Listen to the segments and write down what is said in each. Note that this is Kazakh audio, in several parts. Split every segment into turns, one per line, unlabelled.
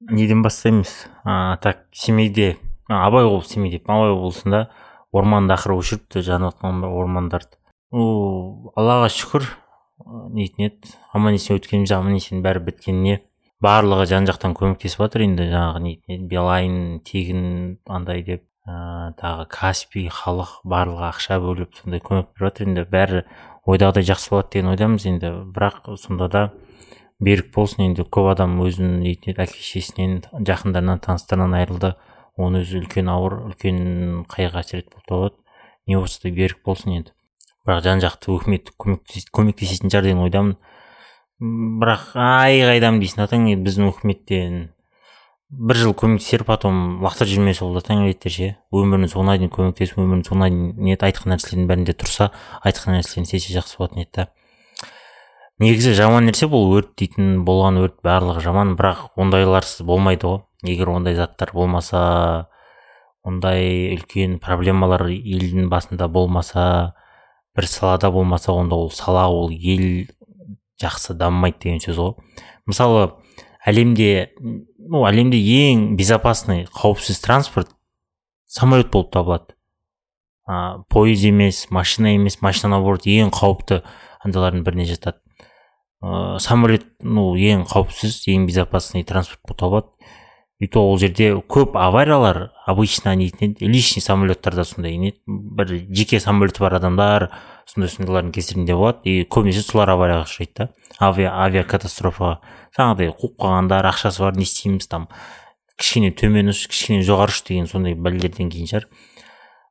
неден бастаймыз а, так семейде абай облысы семей деп абай облысында орманды ақыры өшіріпті жанып жатқан ормандарды. Ну аллаға шүкір нетін еді аман есен өткеніміз аман есен бәрі біткеніне барлығы жан жақтан көмектесіп жатыр енді жаңағы нетін билайн тегін андай деп ә, тағы каспий халық барлығы ақша бөліп сондай көмек беріп жатыр енді бәрі ойдағыдай жақсы болады деген ойдамыз енді. Бірақ сонда да берік болсын енді көп адам өзінің әке шешесінен жақындарынан таныстарынан айырылды. Оның өзі үлкен ауыр үлкен қайғы қасірет болып табылады не болса да берік болсын енді бірақ жан жақты өкімет көмектесетін шығар деген ойдамын. Бірақ ай қайдам дейсің атаң біздің өкіметтен. Бір жыл көмектесер потом лақтырып жібермесе болды тәңір ше. Өмірінің соңына дейін көмектесіп өмірінің соңына дейін не айтқан нәрселердің бәрінде тұрса айтқан нәрселерін істесе жақсы болатын еді да. Негізі жаман нәрсе бұл өрт дейтін болған өрт барлығы жаман бірақ ондайларсыз болмайды ғой. Егер ондай заттар болмаса ондай үлкен проблемалар елдің басында болмаса бір салада болмаса онда ол сала ол ел жақсы дамымайды деген сөз ғой. Мысалы әлемде ну әлемде ең безопасный қауіпсіз транспорт самолет болып табылады. А, пойыз емес машина емес машина наоборот ең қауіпті андайлардың біріне жатады. Ә, самолет ну ең қауіпсіз ең безопасный транспорт болып табылады. И то ол жерде көп авариялар обычно еді личный самолеттарда сондай не? Бір жеке самолеті бар адамдар сондай сондайлардың кесірінде болады. И көбінесе солар аварияға ұшырайды да. Авиа авиакатастрофаға жаңағыдай қуып қалғандар ақшасы бар не істейміз там. Кішкене төмен ұш кішкене жоғары ұш деген сондай бәлелерден кейін шығар.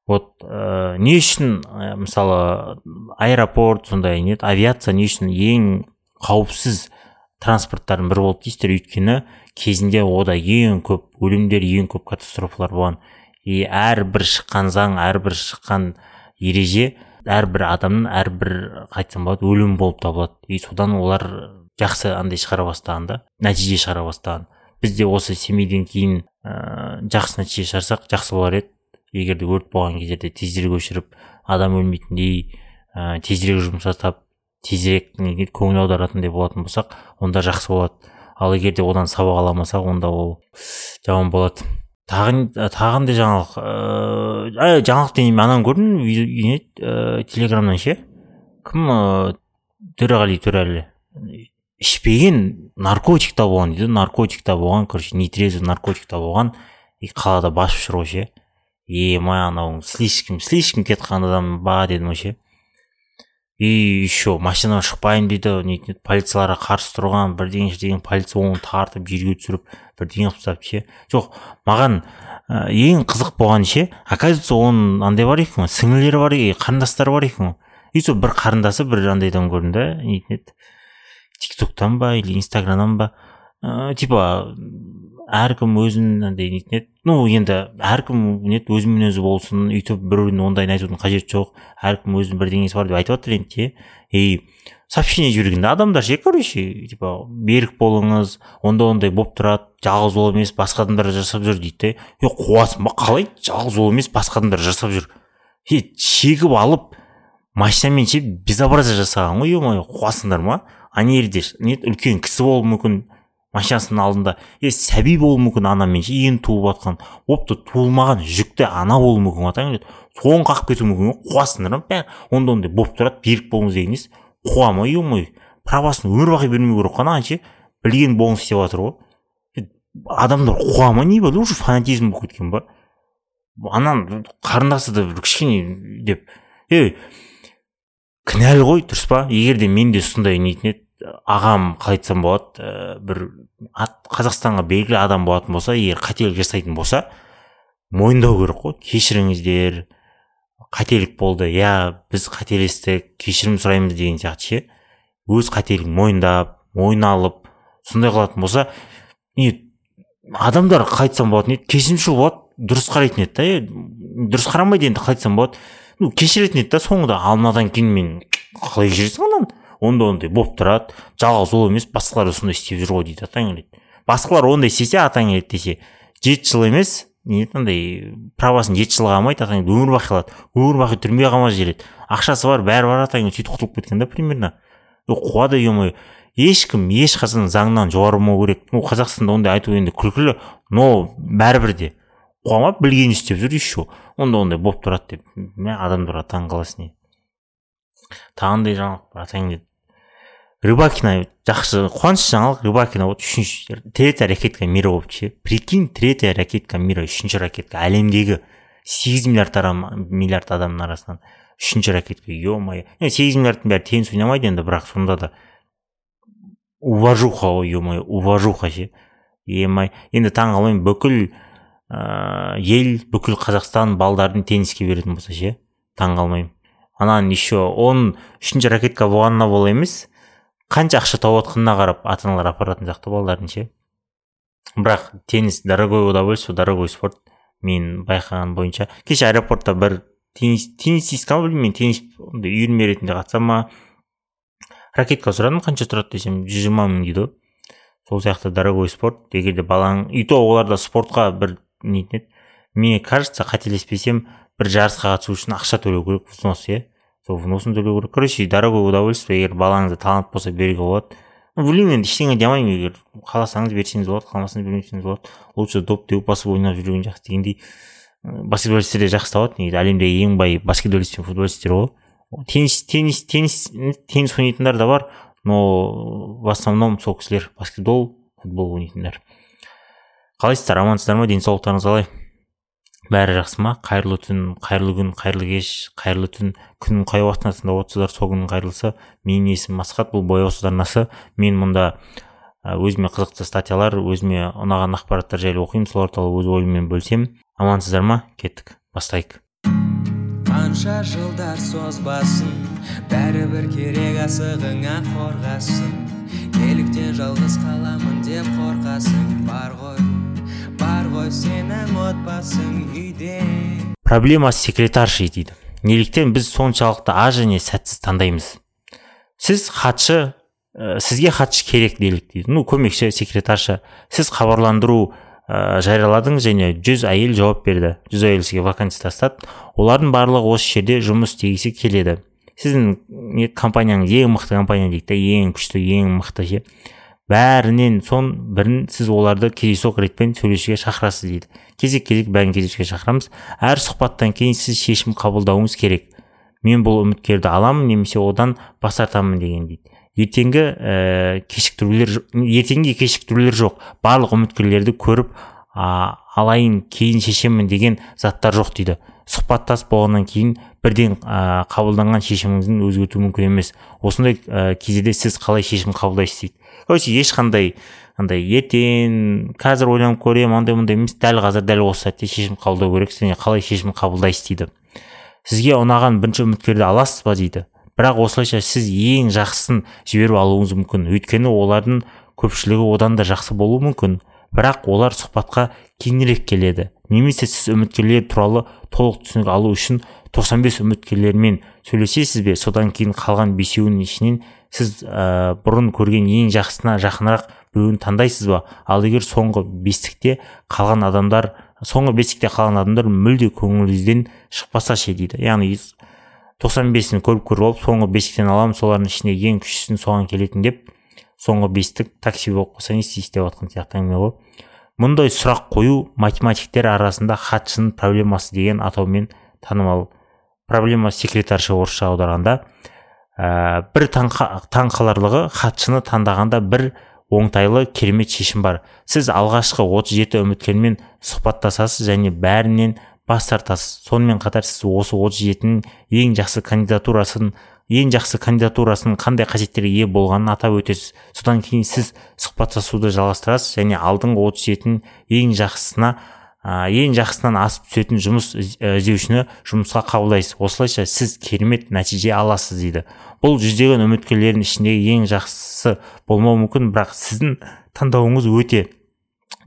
Вот ә, не үшін ә, мысалы аэропорт сондай не? Авиация не үшін ең қауіпсіз транспорттардың бірі болды дейсіздер. Өйткені кезінде ода ең көп өлімдер ең көп катастрофалар болған. И әрбір шыққан заң әрбір шыққан ереже әрбір адамның әрбір қайтсам болады өлім болып табылады. И содан олар жақсы андай шығара бастаған да нәтиже шығара бастаған. Біз де осы семейден кейін ә, жақсы нәтиже шығарсақ жақсы болар еді. Егер де өрт болған кездерде тезірек өшіріп адам өлмейтіндей ә, тезірек жұмыс жасап тезірек көңіл аударатындай болатын болсақ онда жақсы болады. Ал егер де одан сабақ ала алмасақ онда ол жаман болады. Тағы тағы қандай жаңалық ыыы жаңалық деймін ананы көрдің? Не ә, телеграмнан ше? Кім ыыы төреғали төреәлі ішпеген наркотикта болған дейді. Наркотикта болған короче нетрезвый наркотикта болған. И қалада басып жүр ғой ше. Ема анау слишком слишком кетіп қалған адам ба дедім ғой ше. И еще машинадан шықпаймын дейді. Нетін полицияларға қарсы тұрған бірдеңе деген полиция оны тартып жерге түсіріп бірдеңе қылып тастап ше? Жоқ маған ә, ең қызық болған ше? Оказывается оның андай бар екен ғой сіңлілері бар екен қарындастары бар екен ғой. И сол бір қарындасы бір андайдан көрдім да нетін еді тик токтан ба или инстаграмнан ба? Ә, типа әркім өзін андай нетін еді ну енді әркім не өзімен өзі болсын өйтіп біреудің ондайын айтудың қажеті жоқ әркім өзінің бірдеңесі бар деп айтып жатыр енді и сообщение жібергенде адамдар ше? Короче типа берік болыңыз онда ондай болып тұрады жалғыз ол емес басқа адамдар жасап жүр дейді да е қуасың ба? Қалай? Жалғыз ол емес басқа адамдар жасап жүр. Е шегіп алып машинамен ше безобразие жасаған ғой е мое қуасыңдар ма? Ана жерде не үлкен кісі болуы мүмкін. Машинасының алдында. Е сәби болуы мүмкін анамен енді туып жатқан. Опты туылмаған жүкті ана болуы мүмкін ғой соны қағып кетуі мүмкін ғой қуасыңдар ма? Онда ондай болып тұрады берік болыңыз деген несі қуа ма е мой правасын өмір бақи бермеу керек қой ше білген болыңыз істеп жатыр ғой. Адамдар қуа ма не болды уже фанатизм болып кеткен ба? Анан қарындасы да бір кішкене деп. Е кінәлі ғой дұрыс па? Егер де менде сондай нетін еді ағам қалай айтсам болады ә, бір қазақстанға белгілі адам болатын болса егер қателік жасайтын болса мойындау керек қой кешіріңіздер қателік болды иә біз қателестік кешірім сұраймыз деген сияқты ше. Өз қателігін мойындап мойнына алып сондай қылатын болса не адамдар қалай айтсам болады не кешірімшіл болады дұрыс қарайтын еді да дұрыс қарамайды енді қалай айтсам болады. Ну кешіретін еді да соңында ал мынадан кейін мен қалай кешіресің ананы онда ондай болып тұрады жалғыз ол емес басқалар да сондай істеп жүр ғой дейді атаң келеді. Басқалар ондай істесе атаң келеді десе жеті жыл емес не андай правасын жеті жылға алмайды атаң өмір бақи қалады өмір бақи түрмеге қамап жібереді ақшасы бар бәрі бар атаң сөйтіп құтылып кеткен да примерно. Қуады е ешкім ешқашан заңнан жоғары болмау керек. Ну қазақстанда ондай айту енді күлкілі но бәрібір де. Қуама білген істеп жүр еще онда ондай болып тұрады деп мә адамдарға таң қаласың не тағындай жаңалық деді рыбакина жақсы қуанышты жаңалық рыбакина вот үшінші третья ракетка мира болып ше. Прикинь третья ракетка мира үшінші ракетка. Әлемдегі сегіз миллиард адам миллиард адамның арасынан үшінші ракетка. Е мое сегіз миллиардтың бәрі теңіз ойнамайды енді бірақ сонда да уважуха ғой е мое уважуха ше. Емай. Енді таң қалмаймын бүкіл ә, ел бүкіл қазақстан балдарын тенниске беретін болса ше таң қалмаймын анан еще он үшінші ракетка болғанына бола емес. Қанша ақша тауып жатқанына қарап ата аналар апаратын сияқты балдарын ше? Бірақ теннис дорогое удовольствие дорогой спорт мен байқаған бойынша. Кеше аэропортта бір теннис теннисистка ма білмеймін теннис үйірме ретінде қатысам ма? Ракетка сұрадым қанша тұрады десем жүз жиырма мың дейді ғой. Сол сияқты дорогой спорт егер де балаң. И то оларда спортқа бір нетін еді мне кажется қателеспесем бір жарысқа қатысу үшін ақша төлеу керек взнос иә? Сол взносын төлеу керек короче дорогой удовольствие егер балаңызда талант болса беруге болады білмеймін енді ештеңе демаймын егер қаласаңыз берсеңіз болады қаламасаңыз бермесеңіз болады лучше доп теуіп басып ойнап жүрген жақсы дегендей. Баскетболисттер де жақсы табады. Негізі әлемдегі ең бай баскетболист пен футболисттер ғой теннис теннис теннис теннис ойнайтындар да бар но в основном сол кісілер баскетбол футбол ойнайтындар. Қалайсыздар амансыздар ма? Денсаулықтарыңыз қалай? Бәрі жақсы ма? Қайырлы түн қайырлы күн қайырлы кеш қайырлы түн. Күннің қай уақытында тыңдап отырсыздар сол күннің қайырлысы? Менің есімім асхат бұл бояу арнасы мен мұнда өзіме қызықты статьялар өзіме ұнаған ақпараттар жайлы оқимын. Солар туралы өз ойыммен бөлісемін амансыздар ма? Кеттік. Бастайық. Қанша жылдар созбасын бәрібір керек асығыңа қорғасын. Неліктен жалғыз қаламын деп қорқасың? Бар ғой. Бар ғой сенің отбасың үйде проблема секретарши дейді неліктен біз соншалықты аз және сәтсіз таңдаймыз сіз хатшы ә, сізге хатшы керек делік дейді ну көмекші секретарша сіз хабарландыру ә, жарияладыңыз және жүз әйел жауап берді. Жүз әйел сізге вакансия тастады. Олардың барлығы осы жерде жұмыс істегісі келеді. Сіздің компанияңыз ең мықты компания дейді да ең күшті ең мықты бәрінен сон бірін сіз оларды кездейсоқ ретпен сөйлесуге шақырасыз дейді. Кезек кезек бәрін кездесуге шақырамыз. Әр сұхбаттан кейін сіз шешім қабылдауыңыз керек. Мен бұл үміткерді аламын немесе одан бас тартамын деген дейді. Ертеңгі ә, кешіктірулер ертеңге кешіктірулер жоқ. Барлық үміткерлерді көріп а, алайын кейін шешемін деген заттар жоқ дейді. Сұхбаттасып болғаннан кейін бірден ә, қабылданған шешіміңізді өзгерту мүмкін емес. Осындай ә, кезде сіз қалай шешім қабылдайсыз дейді. Короче ешқандай андай ертең қазір ойланып көремін андай мындай емес дәл қазір дәл осы сәтте шешім қабылдау керексіз және қалай шешім қабылдайсыз дейді. Сізге ұнаған бірінші үміткерді аласыз ба дейді. Бірақ осылайша сіз ең жақсысын жіберіп алуыңыз мүмкін. Өйткені олардың көпшілігі одан да жақсы болуы мүмкін. Бірақ олар сұхбатқа кейінірек келеді. Немесе сіз үміткерлер туралы толық түсінік алу үшін 95 үміткерлермен сөйлесесіз бе? Содан кейін қалған бесеуінің ішінен сіз ә, бұрын көрген ең жақсысына жақынырақ біреуін таңдайсыз ба? Ал егер соңғы бестікте қалған адамдар соңғы бестікте қалған адамдар мүлде көңіліңізден шықпаса ше дейді. Яғни тоқсан бесін көріп көріп алып соңғы бестіктен аламын солардың ішінде ең күштісін соған келетін деп соңғы бестік такси болып қалса не істейсіз деп жатқан сияқты әңгіме ғой. Мұндай сұрақ қою математиктер арасында хатшының проблемасы деген атаумен танымал. Проблема секретарша орысша аударғанда ә, бір таңқаларлығы хатшыны таңдағанда бір оңтайлы керемет шешім бар. Сіз алғашқы 37 үміткермен сұхбаттасасыз және бәрінен бас тартасыз. Сонымен қатар сіз осы отыз жетінің ең жақсы кандидатурасын ең жақсы кандидатурасының қандай қасиеттерге ие болғанын атап өтесіз. Содан кейін сіз сұхбаттасуды жалғастырасыз және алдыңғы отыз жетінің ең жақсысына ә, ең жақсысынан асып түсетін жұмыс іздеушіні жұмысқа қабылдайсыз. Осылайша сіз керемет нәтиже аласыз дейді. Бұл жүздеген үміткерлердің ішіндегі ең жақсысы болмауы мүмкін бірақ сіздің таңдауыңыз өте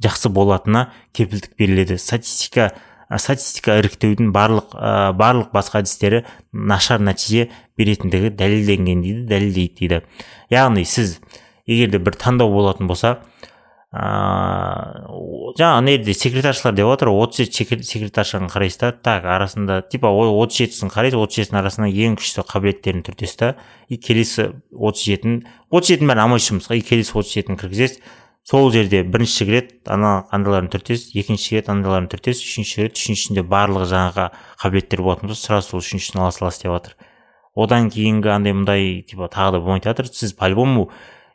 жақсы болатынына кепілдік беріледі. Статистика статистика іріктеудің барлық ә, барлық басқа әдістері нашар нәтиже беретіндігі дәлелденген дейді дәлелдейді дейді. Яғни сіз егер де бір таңдау болатын болса ә, жаңа ана жерде секретаршылар деп жатыр отыз жеті секретаршаны қарайсыз да. Так арасында типа отыз жетісін қарайсыз отыз жетінің арасында ең күшті қабілеттерін түртесіз да. И келесі отыз жетінің отыз жетінің бәрін алмайсыз жұмысқа и келесі отыз жетіні кіргізесіз. Сол жерде бірінші рет ана андайларын түртесіз екінші рет андайларын түртесіз үшінші рет үшіншісінде барлығы жаңағы қабілеттер болатын болса сразу сол үшіншісін ала саласыз деп жатыр. Одан кейінгі андай мындай типа тағы да болмайтын жатыр. Сіз по любому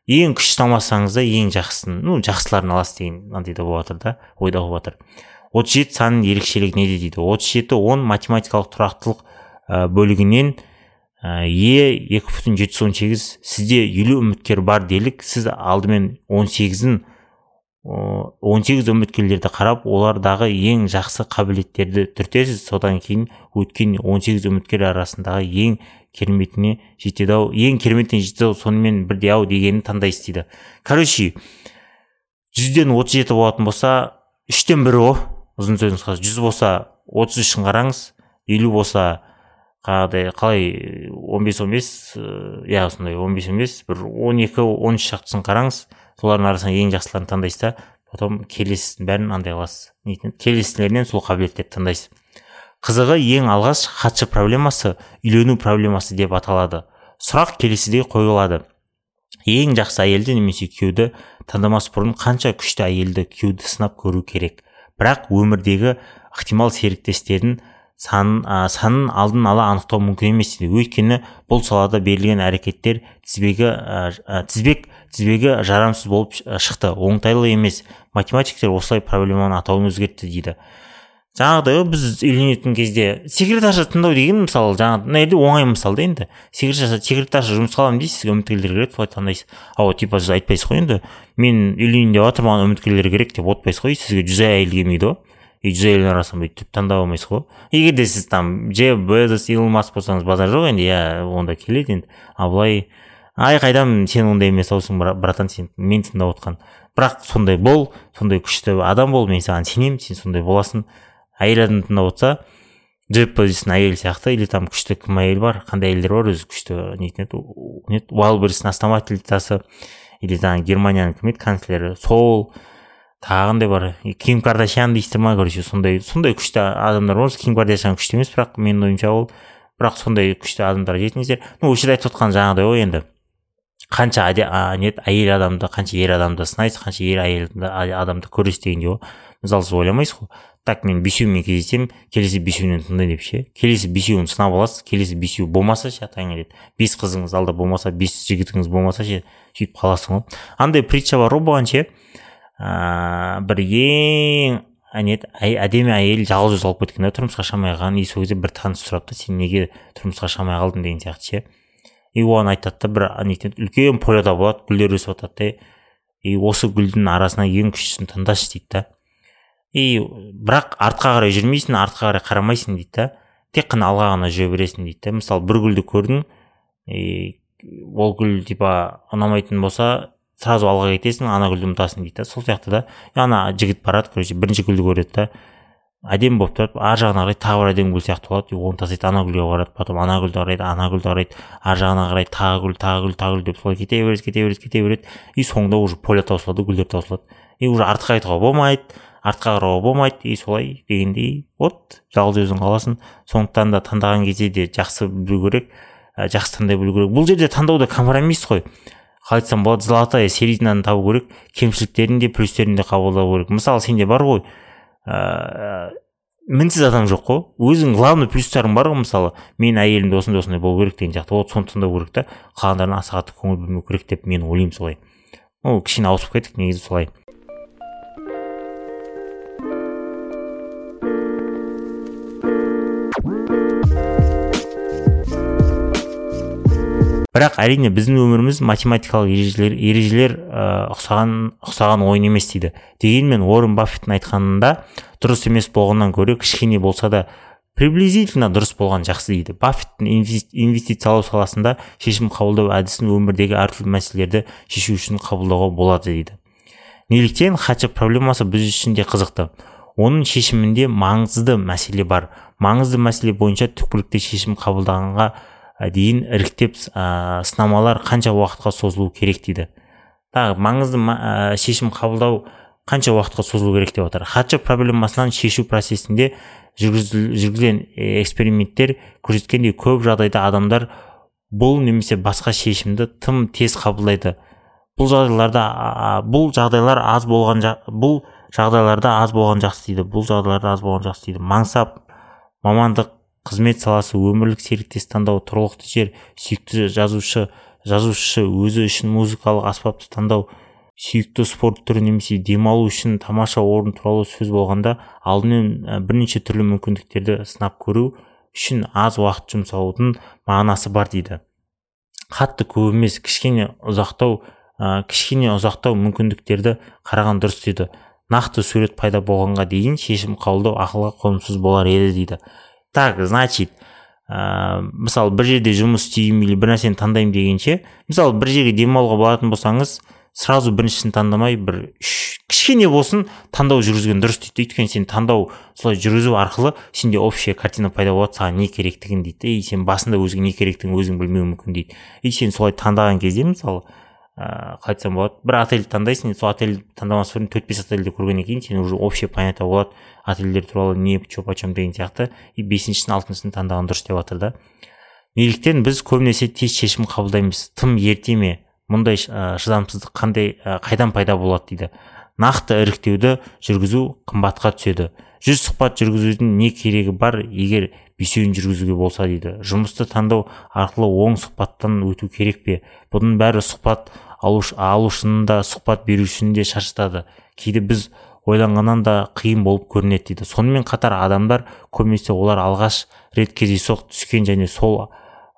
ең күшті алмасаңыз да ең жақсысын ну жақсыларын аласыз деген андайда болып жатыр да ойда болып жатыр. отыз жеті санның ерекшелігі неде дейді? отыз жеті он математикалық тұрақтылық бөлігінен е екі бүтін жеті жүз он сегіз сізде елу үміткер бар делік сіз алдымен он сегізін он сегіз үміткерлерді қарап олардағы ең жақсы қабілеттерді түртесіз. содан кейін өткен он сегіз үміткер арасындағы ең кереметіне жетеді ау. Ең кереметіне жетеді ау сонымен бірдей ау дегенін таңдайсыз дейді короче жүзден отыз жеті болатын болса үштен бірі ғой ұзын сөздің қысқасы. Жүз болса отыз үшін қараңыз елу болса қағыдай қалай он бес он бес иә сондай он бес он бес бір он екі он үш шақтысын қараңыз солардың арасынан ең жақсыларын таңдайсыз да потом келесісінің бәрін андай қыласыз. Келесілерінен сол қабілеттерді таңдайсыз. Қызығы ең алғаш хатшы проблемасы үйлену проблемасы деп аталады. Сұрақ келесідей қойылады. Ең жақсы әйелді немесе күйеуді таңдамас бұрын қанша күшті әйелді күйеуді сынап көру керек? Бірақ өмірдегі ықтимал серіктестердің санын, ә, санын алдын ала анықтау мүмкін емес дейді. Өйткені бұл салада берілген әрекеттер тізбегі ә, тізбек тізбегі жарамсыз болып шықты. Оңтайлы емес. Математиктер осылай проблеманы атауын өзгертті дейді. Жаңағыдай ғой біз үйленетін кезде секретарша тыңдау деген мысалы жаңағы мына жерде оңай мысал да енді. Секретарша секретарша жұмысқа аламын дейсіз сізге үміткерлер керек солай таңдайсыз. Ал типа сіз айтпайсыз ғой енді мен үйленейін деп жатырмын маған үміткерлер керек деп отпайсыз ғой сізге жүз әйел келмейді ғой. И жүз әйелдің арасынан бүйтіп таңдап алмайсыз ғой. Егер де сіз там джефф безос илон маск болсаңыз базар жоқ енді иә онда келеді енді. Ал былай ай қайдам сен ондай емес аусың братан сен мен тыңдап отқан бірақ сондай бол сондай күшті адам бол мен саған сенемін сен сондай боласың. Әйел адам тыңдап отырса джеб позиция әйел сияқты или там күшті кім әйел бар қандай әйелдер бар өзі күшті нетін еді не еді уайлберстің основательницасы или жаңағы германияның кім еді канцлері сол тағы қандай бар ким кардашьян дейсіздер ма короче сондай сондай күшті адамдар бар ким кардашьян күшті емес бірақ менің ойымша ол бірақ сондай күшті адамдарға жетіңіздер. Ну осы жерде айтып отқан жаңағыдай ғой енді. Қанша не әйел адамды қанша ер адамды сынайсыз қанша ер әйел адамды көресіз дегендей ғой. Мысалы сіз ойламайсыз ғой. Так мен бесеумен кездесемін келесі бесеуінен тыңдай деп ше. Келесі бесеуін сынап аласыз келесі бесеу болмаса ше таңертең бес қызыңыз алда болмаса бес жігітіңіз болмаса ше сөйтіп қаласың ғой. Андай притча бар ғой бұған ше. Ыыы бір ең не әдемі әйел жалғыз өзі алып кеткен да тұрмысқа шықмай қалған. И сол кезде бір таныс сұрады да сен неге тұрмысқа шықмай қалдың? деген сияқты ше. И оған айтады да бір үлкен поляда болады гүлдер өсіп жатады да. И осы гүлдің арасынан ең күштісін таңдашы дейді да. И бірақ артқа қарай жүрмейсің артқа қарай қарамайсың дейді да. Тек қана алға ғана жүре бересің дейді да. Мысалы бір гүлді көрдің и ол гүл типа ұнамайтын болса сразу алға кетесің ана гүлді ұмытасың дейді да. Сол сияқты да. Ана жігіт барады короче бірінші гүлді көреді да. Әдемі болып тұрады ар жағына қарайды тағы бір әдемі гүл сияқты болады. И оны тастайды ана гүлге қарайды потом ана гүлді қарайды ана гүлді қарайды. Ар жағына қарайды тағы гүл тағы гүл тағы гүл деп солай кете береді кете береді кете береді. И соңында уже поля таусылады гүлдер таусылады. И уже артқа қайтуға болмайды. Артқа қарауға болмайды и солай дегендей. Вот жалғыз өзің қаласың. Сондықтан да таңдаған кезде де жақсы білу керек. Ә, жақсы таңдай білу керек. Бұл жерде таңдауда компромисс қой. Қалай айтсам болады золотая серединаны табу керек. Кемшіліктерін де плюстерін де қабылдау керек. Мысалы сенде бар ғой. Ыыы мінсіз адам жоқ қой. Өзің главный плюстарың бар ғой мысалы. Мен әйелімде осындай осындай болу керек деген сияқты. Вот соны тыңдау керек та. Қалғандарына аса қатты көңіл бөлмеу керек деп мен ойлаймын солай. Ол кішкене ауысып кеттік негізі солай. Бірақ әрине біздің өміріміз математикалық ережелер ережелер ұқсаған ұқсаған ойын емес дейді. Дегенмен уоррен баффеттің айтқанында дұрыс емес болғаннан гөрі кішкене болса да приблизительно дұрыс болған жақсы дейді. Баффеттің инвестициялау саласында шешім қабылдау әдісін өмірдегі әртүрлі мәселелерді шешу үшін қабылдауға болады дейді. Неліктен хатшы проблемасы біз үшін де қызықты. Оның шешімінде маңызды мәселе бар. Маңызды мәселе бойынша түпкілікті шешім қабылдағанға дейін іріктеп ә, сынамалар қанша уақытқа созылу керек дейді. Тағы маңызды ә, шешім қабылдау қанша уақытқа созылу керек деп жатыр хатшы проблемасынан шешу процесінде жүргізілген эксперименттер көрсеткендей көп жағдайда адамдар бұл немесе басқа шешімді тым тез қабылдайды. Бұл жағдайларда бұл жағдайлар аз болған бұл жағдайларда аз болған жақсы дейді. Бұл жағдайларда аз болған жақсы дейді. Мансап мамандық қызмет саласы өмірлік серіктес таңдау тұрғылықты жер сүйікті жазушы жазушы өзі үшін музыкалық аспапты таңдау сүйікті спорт түрі немесе демалу үшін тамаша орын туралы сөз болғанда алдымен бірнеше түрлі мүмкіндіктерді сынап көру үшін аз уақыт жұмсаудың мағынасы бар дейді. Қатты көп емес кішкене ұзақтау ә, кішкене ұзақтау мүмкіндіктерді қараған дұрыс дейді. Нақты сурет пайда болғанға дейін шешім қабылдау ақылға қонымсыз болар еді дейді. Так значит ә, мысалы бір жерде жұмыс істеймін или бір нәрсені таңдаймын дегенше мысалы бір жерге демалуға баратын болсаңыз сразу біріншісін таңдамай бір үш кішкене болсын таңдау жүргізген дұрыс дейді. Өйткені сен таңдау солай жүргізу арқылы сенде общая картина пайда болады саған не керектігін дейді. И сен басында өзіңе не керектігін өзің білмеуің мүмкін дейді. И сен солай таңдаған кезде мысалы ыыы қалай айтсам болады бір отель таңдайсың сол отель таңдамас бұрын төрт бес отельді көргеннен кейін сен уже общее понятие болады отельдер туралы не че почем деген сияқты и бесіншісін алтыншысын таңдаған дұрыс деп жатыр да. Неліктен біз көбінесе тез шешім қабылдаймыз. Тым ерте ме мұндай шыдамсыздық қандай қайдан пайда болады дейді. Нақты іріктеуді жүргізу қымбатқа түседі. Жүз сұхбат жүргізудің не керегі бар? Егер бесеуін жүргізуге болса дейді. Жұмысты таңдау арқылы оң сұхбаттан өту керек пе? Бұның бәрі сұхбат алуш, алушының да сұхбат берушінің де шаршатады кейде біз ойланғаннан да қиын болып көрінеді дейді. Сонымен қатар адамдар көбінесе олар алғаш рет кездейсоқ түскен және сол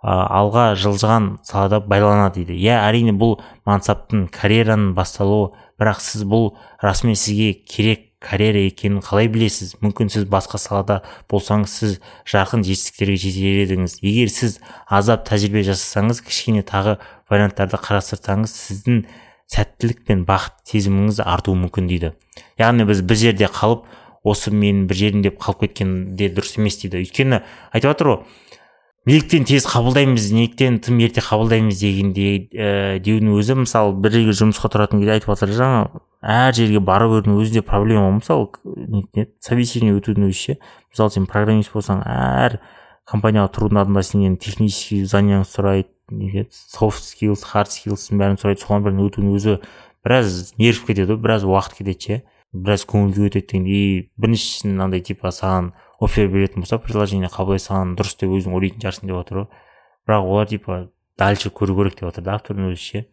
алға жылжыған салада байланады дейді. Иә әрине бұл мансаптың карьераның басталуы бірақ сіз бұл расымен сізге керек карьера екенін қалай білесіз? Мүмкін сіз басқа салада болсаңыз сіз жарқын жетістіктерге жетер едіңіз. Егер сіз аздап тәжірибе жасасаңыз кішкене тағы варианттарды қарастырсаңыз сіздің сәттілік пен бақыт сезіміңіз артуы мүмкін дейді. Яғни біз бір жерде қалып осы мен бір жерім деп қалып кеткен де дұрыс емес дейді. Өйткені айтып жатыр ғой неліктен тез қабылдаймыз неліктен тым ерте қабылдаймыз дегенде ә, деудің өзі мысалы бір жерге жұмысқа тұратын кезде айтып жатыр жаңа әр жерге берудің өзі де проблема. Мысалы не собеседование өтудің өзі ше. Мысалы сен программист болсаң әр компанияға тұрудың алдында сенен технический знанияңды сұрайды софт skills хард скиллстың бәрін сұрайды соған бәрін өтудің өзі біраз нерв кетеді ғой біраз уақыт кетеді ше. Біраз көңіл күй өтеді дегендей біріншісін мынандай типа саған офер беретін болса приложение қабылдай салған дұрыс деп өзің ойлайтын шығарсың деп отыр ғой. Бірақ олар типа дальше көру керек деп жатыр да автордың өзі ше.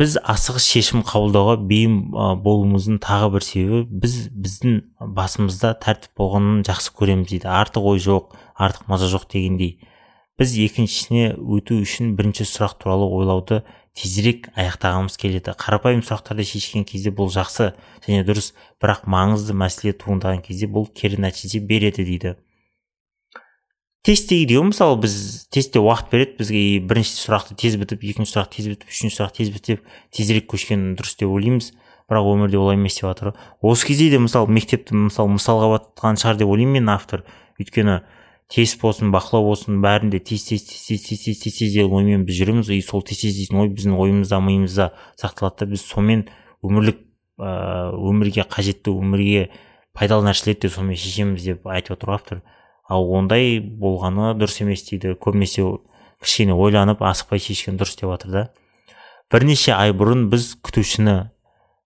Біз асығыс шешім қабылдауға бейім болуымыздың тағы бір себебі біз біздің басымызда тәртіп болғанын жақсы көреміз дейді. Артық ой жоқ артық маза жоқ дегендей. Біз екіншісіне өту үшін бірінші сұрақ туралы ойлауды тезірек аяқтағымыз келеді. Қарапайым сұрақтарды шешкен кезде бұл жақсы және дұрыс бірақ маңызды мәселе туындаған кезде бұл кері нәтиже береді дейді. Тесттегідей ғой мысалы біз тестте уақыт береді бізге бірінші сұрақты тез бітіп екінші сұрақ тез бітіп үшінші сұрақ тез бітіп тезірек көшкен дұрыс деп ойлаймыз. Бірақ өмірде олай емес деп жатыр осы кезде де мысалы мектепті мысалы мысалға алып шығар деп ойлаймын мен автор. Өйткені тест болсын бақылау болсын бәрінде тез тез тез тез тез тез тез тез деген оймен біз жүреміз и сол тез тез дейтін ой біздің ойымызда миымызда сақталады да біз сонымен өмірлік ыыы өмірге қажетті өмірге пайдалы нәрселерді де сонымен шешеміз деп айтып отыр автор. Ал ондай болғаны дұрыс емес дейді. Көбінесе кішкене ойланып асықпай шешкен дұрыс деп жатыр да. Бірнеше ай бұрын біз күтушіні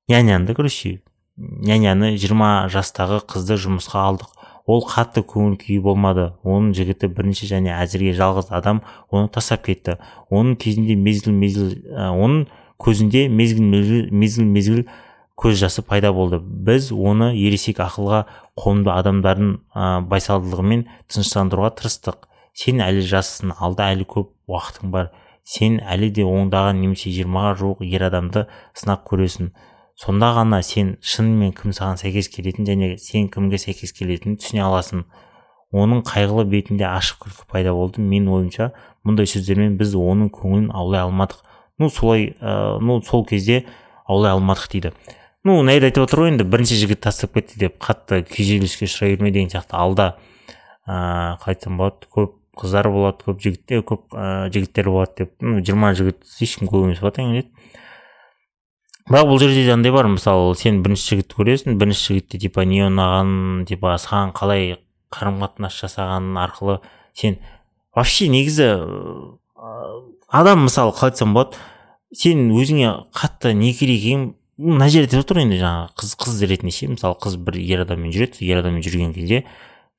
няняны короче няняны жиырма жастағы қызды жұмысқа алдық. Ол қатты көңіл күйі болмады. Оның жігіті бірінші және әзірге жалғыз адам оны тастап кетті. Оның кезінде мезгіл мезгіл оның көзінде мезгіл мезгіл мезгіл мезгіл көз жасы пайда болды. Біз оны ересек ақылға қонымды адамдардың ә, байсалдылығымен тыныштандыруға тырыстық. Сен әлі жассың алда әлі көп уақытың бар. Сен әлі де ондаған немесе жиырмаға жуық ер адамды сынап көресің. Сонда ғана сен шынымен кім саған сәйкес келетінін және сен кімге сәйкес келетінін түсіне аласың. Оның қайғылы бетінде ашық күлкі пайда болды. Менің ойымша мұндай сөздермен біз оның көңілін аулай алмадық. Ну солай ә, ну сол кезде аулай алмадық дейді. Ну наид айтып отыр ғой енді бірінші жігіт тастап кетті деп қатты күйзеліске ұшырай берме деген сияқты. Алда ыыы қалай айтсам болады көп қыздар болады көп жігіттер көп ә, жігіттер болады деп. Ну жиырма жігіт ешкім көп емес па келеді. Бірақ бұл жерде де андай бар мысалы сен бірінші жігітті көресің бірінші жігітте типа не ұнаған типа саған қалай қарым қатынас жасаған арқылы сен вообще негізі адам мысалы қалай айтсам болады сен өзіңе қатты не керек екенін мына жерде деп отыр енді жаңағы қыз қыз ретінде ше мысалы қыз бір ер адаммен жүреді ер адаммен жүрген кезде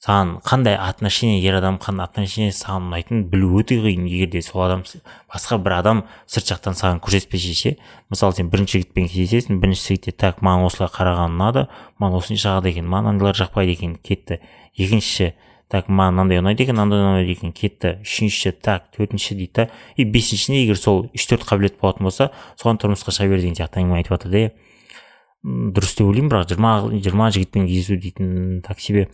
саған қандай отношение ер адам қандай отношение саған ұнайтынын білу өте қиын. Егер де сол адам басқа бір адам сырт жақтан саған көрсетпесе ше мысалы сен бірінші жігітпен кездесесің бірінші жігітте так маған осылай қараған ұнады маған осындай жағады екен маған мынандайлар жақпайды екен кетті. Екіншісі так маған мынандай ұнайды екен мынандай ұнайды екен кетті. Үшіншісі так төртінші дейді да. И бесіншісінде егер сол үш төрт қабілет болатын болса соған тұрмысқа шыға бер деген сияқты әңгіме айтып жатыр да иә. Дұрыс деп ойлаймын бірақ жиырма жиырма жігітпен кездесу дейтін так себе.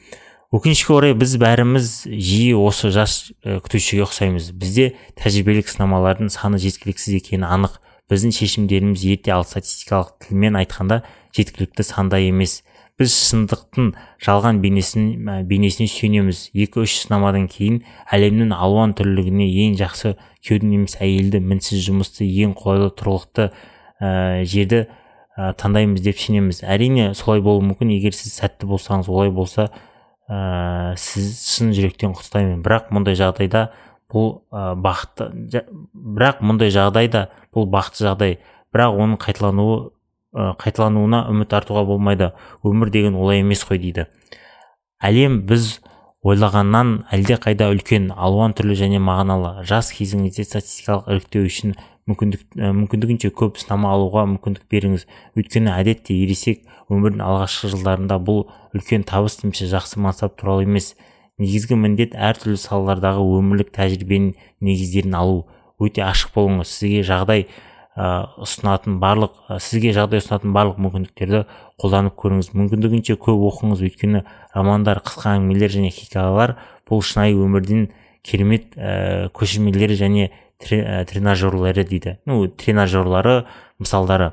Өкінішке орай біз бәріміз жиі осы жас күтушіге ұқсаймыз. Бізде тәжірибелік сынамалардың саны жеткіліксіз екені анық. Біздің шешімдеріміз ерте ал статистикалық тілмен айтқанда жеткілікті санда емес. Біз шындықтың жалған бейнесін бейнесіне сүйенеміз. Екі үш сынамадан кейін әлемнің алуан түрлілігіне ең жақсы күйеудің немесе әйелді мінсіз жұмысты ең қолайлы тұрғылықты ә, жерді ә, таңдаймыз деп сенеміз. Әрине солай болуы мүмкін. Егер сіз сәтті болсаңыз олай болса ә, сіз шын жүректен құттықтаймын. Бірақ мұндай жағдайда бұл ә, бақытты бірақ мұндай жағдайда бұл бақытты жағдай. Бірақ оның қайталануы ә, қайталануына үміт артуға болмайды. Өмір деген олай емес қой дейді. Әлем біз ойлағаннан әлде қайда үлкен алуан түрлі және мағыналы. Жас кезіңізде статистикалық іріктеу үшін мүмкіндік мүмкіндігінше көп сынама алуға мүмкіндік беріңіз. Өйткені әдетте ересек өмірдің алғашқы жылдарында бұл үлкен табыс немесе жақсы мансап туралы емес. Негізгі міндет әртүрлі салалардағы өмірлік тәжірибенің негіздерін алу. Өте ашық болыңыз. Сізге жағдай ұсынатын барлық сізге жағдай ұсынатын барлық мүмкіндіктерді қолданып көріңіз. Мүмкіндігінше көп оқыңыз. Өйткені романдар қысқа әңгімелер және хикаялар бұл шынайы өмірдің керемет ә, көшірмелері және Ә, тренажерлері дейді. Ну тренажерлары мысалдары.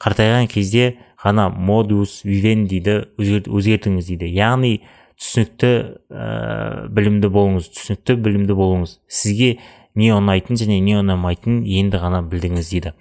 Қартайған кезде ғана модус вивендиді өзгертіңіз дейді. Яғни түсінікті ә, білімді болыңыз түсінікті білімді болыңыз. Сізге не ұнайтын және не ұнамайтынын енді ғана білдіңіз дейді.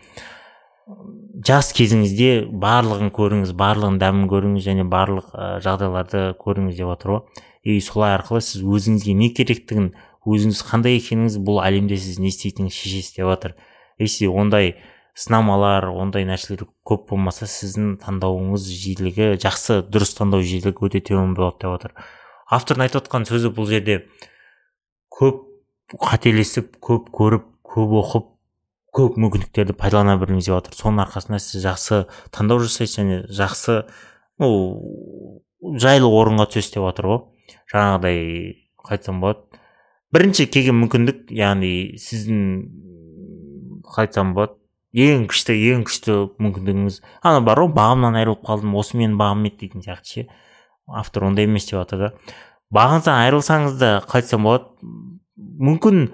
Жас кезіңізде барлығын көріңіз барлығын дәмін көріңіз және барлық ә, жағдайларды көріңіз деп жатыр ғой и солай арқылы сіз өзіңізге не керектігін өзіңіз қандай екеніңіз бұл әлемде сіз не істейтініңізді шешесіз деп жатыр. Если ондай сынамалар ондай нәрселер көп болмаса сіздің таңдауыңыз жиілігі жақсы дұрыс таңдау жиілігі өте төмен болады деп жатыр. Автордың айтып отқан сөзі бұл жерде көп қателесіп көп көріп көп оқып көп мүмкіндіктерді пайдалана біліңіз деп жатыр. Соның арқасында сіз жақсы таңдау жасайсыз және жақсы ну жайлы орынға түсесіз деп жатыр ғой. Жаңағыдай қалай айтсам болады. Бірінші келген мүмкіндік яғни сіздің қалай айтсам болады. Ең күшті ең күшті мүмкіндігіңіз ана бар ғой бағымнан айырылып қалдым осы менің бағым еді дейтін сияқты ше. Автор ондай емес деп жатыр да бағыңыздан айырылсаңыз да қалай айтсам болады. Мүмкін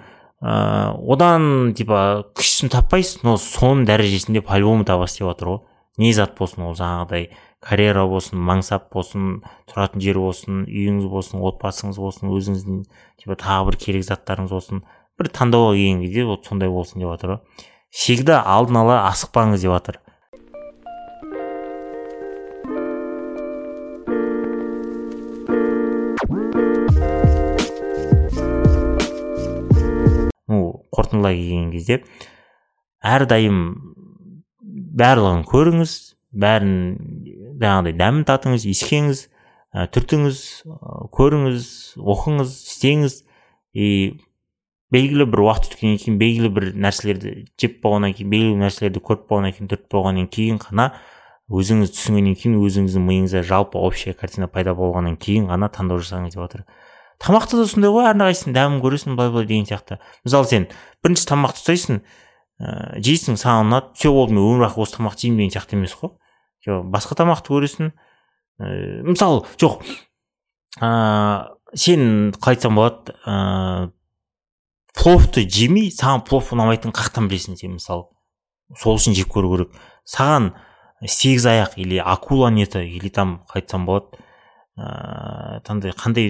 ә, одан типа күшін таппайсыз но соның дәрежесінде по любому табасыз деп жатыр ғой. Не зат болсын ол жаңағыдай. Карьера болсын мансап болсын тұратын жер болсын үйіңіз болсын отбасыңыз болсын өзіңіздің типа тағы бір керек заттарыңыз болсын бір таңдауға келген кезде вот сондай болсын деп жатыр ғой. Всегда алдын ала асықпаңыз деп жатыр. Ну қорытындылай келген кезде әрдайым барлығын көріңіз бәрін жаңағыдай дәмін татыңыз иіскеңіз ә, түртіңіз көріңіз оқыңыз істеңіз. И белгілі бір уақыт өткеннен кейін белгілі бір нәрселерді жеп болғаннан кейін белгілі нәрселерді көріп болғаннан кейін түртіп болғаннан кейін ғана өзіңіз түсінгеннен кейін өзіңіздің миыңызда жалпы общая картина пайда болғаннан кейін ғана таңдау жасаңыз деп жатыр тамақта да сондай ғой әрқайсысының дәмін көресің былай былай деген сияқты. Мысалы сен бірінші тамақты ұстайсың ыыы жейсің саған ұнады все болды мен өмір бақи осы тамақты жеймін деген сияқты емес қой? Басқа тамақты көресің ә, мысалы жоқ ә, сен қалай айтсам болады ә, пловты жемей саған плов ұнамайтынын қаяқтан білесің сен мысалы сол үшін жеп көру керек. Саған сегіз аяқ или акула неті или там қалай айтсам болады ыыы қандай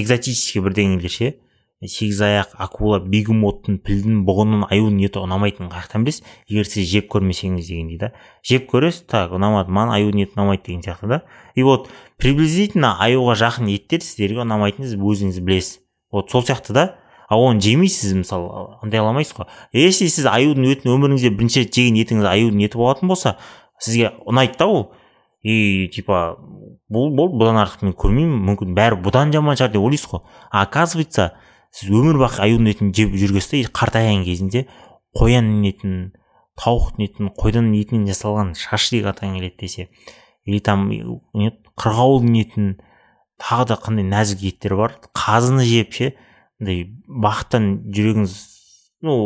экзотический бірдеңелер ше? Сегізаяқ акула бегемоттың пілдің бұғының аюдың еті ұнамайтынын қаяқтан білесіз егер сіз жеп көрмесеңіз деген дейді. Жеп көресіз так ұнамады маған аюдың еті ұнамайды деген сияқты да. И вот приблизительно аюға жақын еттер сіздерге ұнамайтынын сіз өзіңіз білесіз. Вот сол сияқты да. Ал оны жемейсіз мысалы андай алмайсыз ғой. Если сіз аюдың етін өміріңізде бірінші рет жеген етіңіз аюдың еті болатын болса сізге ұнайды да ол. И типа бұл болды бұдан артық мен көрмеймін мүмкін бәрі бұдан жаман шығар деп ойлайсыз ғой. А оказывается сіз өмір бақи аюдың етін жеп жүргенсіз де қартайған кезінде қоянның етін тауықтың етін қойдың етінен жасалған шашлик атқан келеді десе или там қырғауылдың етін тағы да қандай нәзік еттер бар қазыны жеп ше андай бақыттан жүрегіңіз ну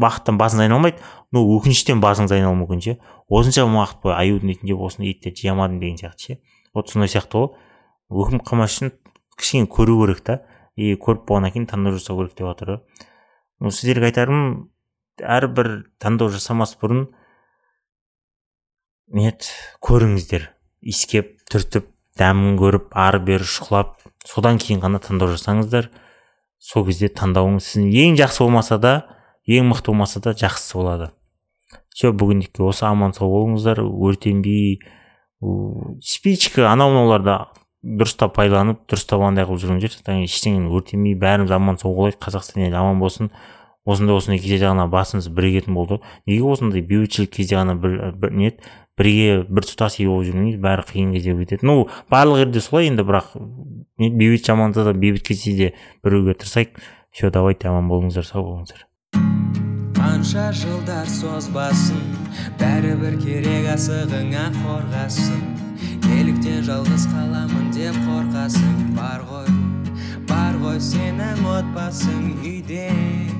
бақыттан басыңыз айналмайды но өкініштен басыңыз айналуы мүмкін ше осыншама уақыт бойы аюдың етін жеп осындай еттерді жей алмадым деген сияқты ше. Вот сондай сияқты ғой өкініп қалмас үшін кішкене көру керек та. И көріп болғаннан кейін таңдау жасау керек деп жатыр. Сіздерге айтарым әрбір таңдау жасамас бұрын нет көріңіздер. Иіскеп түртіп дәмін көріп ары бері шұқылап содан кейін ғана таңдау жасаңыздар сол кезде таңдауыңыз сіздің ең жақсы болмаса да ең мықты болмаса да жақсысы болады. Все бүгіндікке осы аман сау болыңыздар. Өртенбей спичка анау мынауларды дұрыстап пайдаланып дұрыстап андай қылып жүрген жер ештеңені өртемей бәріміз аман сау болайық қазақстан елі аман болсын. Осындай осындай кезде ғана басымыз бірігетін болды. Неге осындай бейбітшілік кезде ғана бір, бір не бірге біртұтас ел болып жүрмейміз бәрі қиын кезде өтеді. Ну барлық жерде солай енді бірақ бейбіт жаманда да бейбіт кезде де біруге тырысайық. Все давайте аман болыңыздар сау болыңыздар.
Қанша жылдар созбасын бәрібір керек асығыңа қорғасын. Неліктен жалғыз қаламын деп қорқасың. Бар ғой бар ғой сенің отбасың үйде.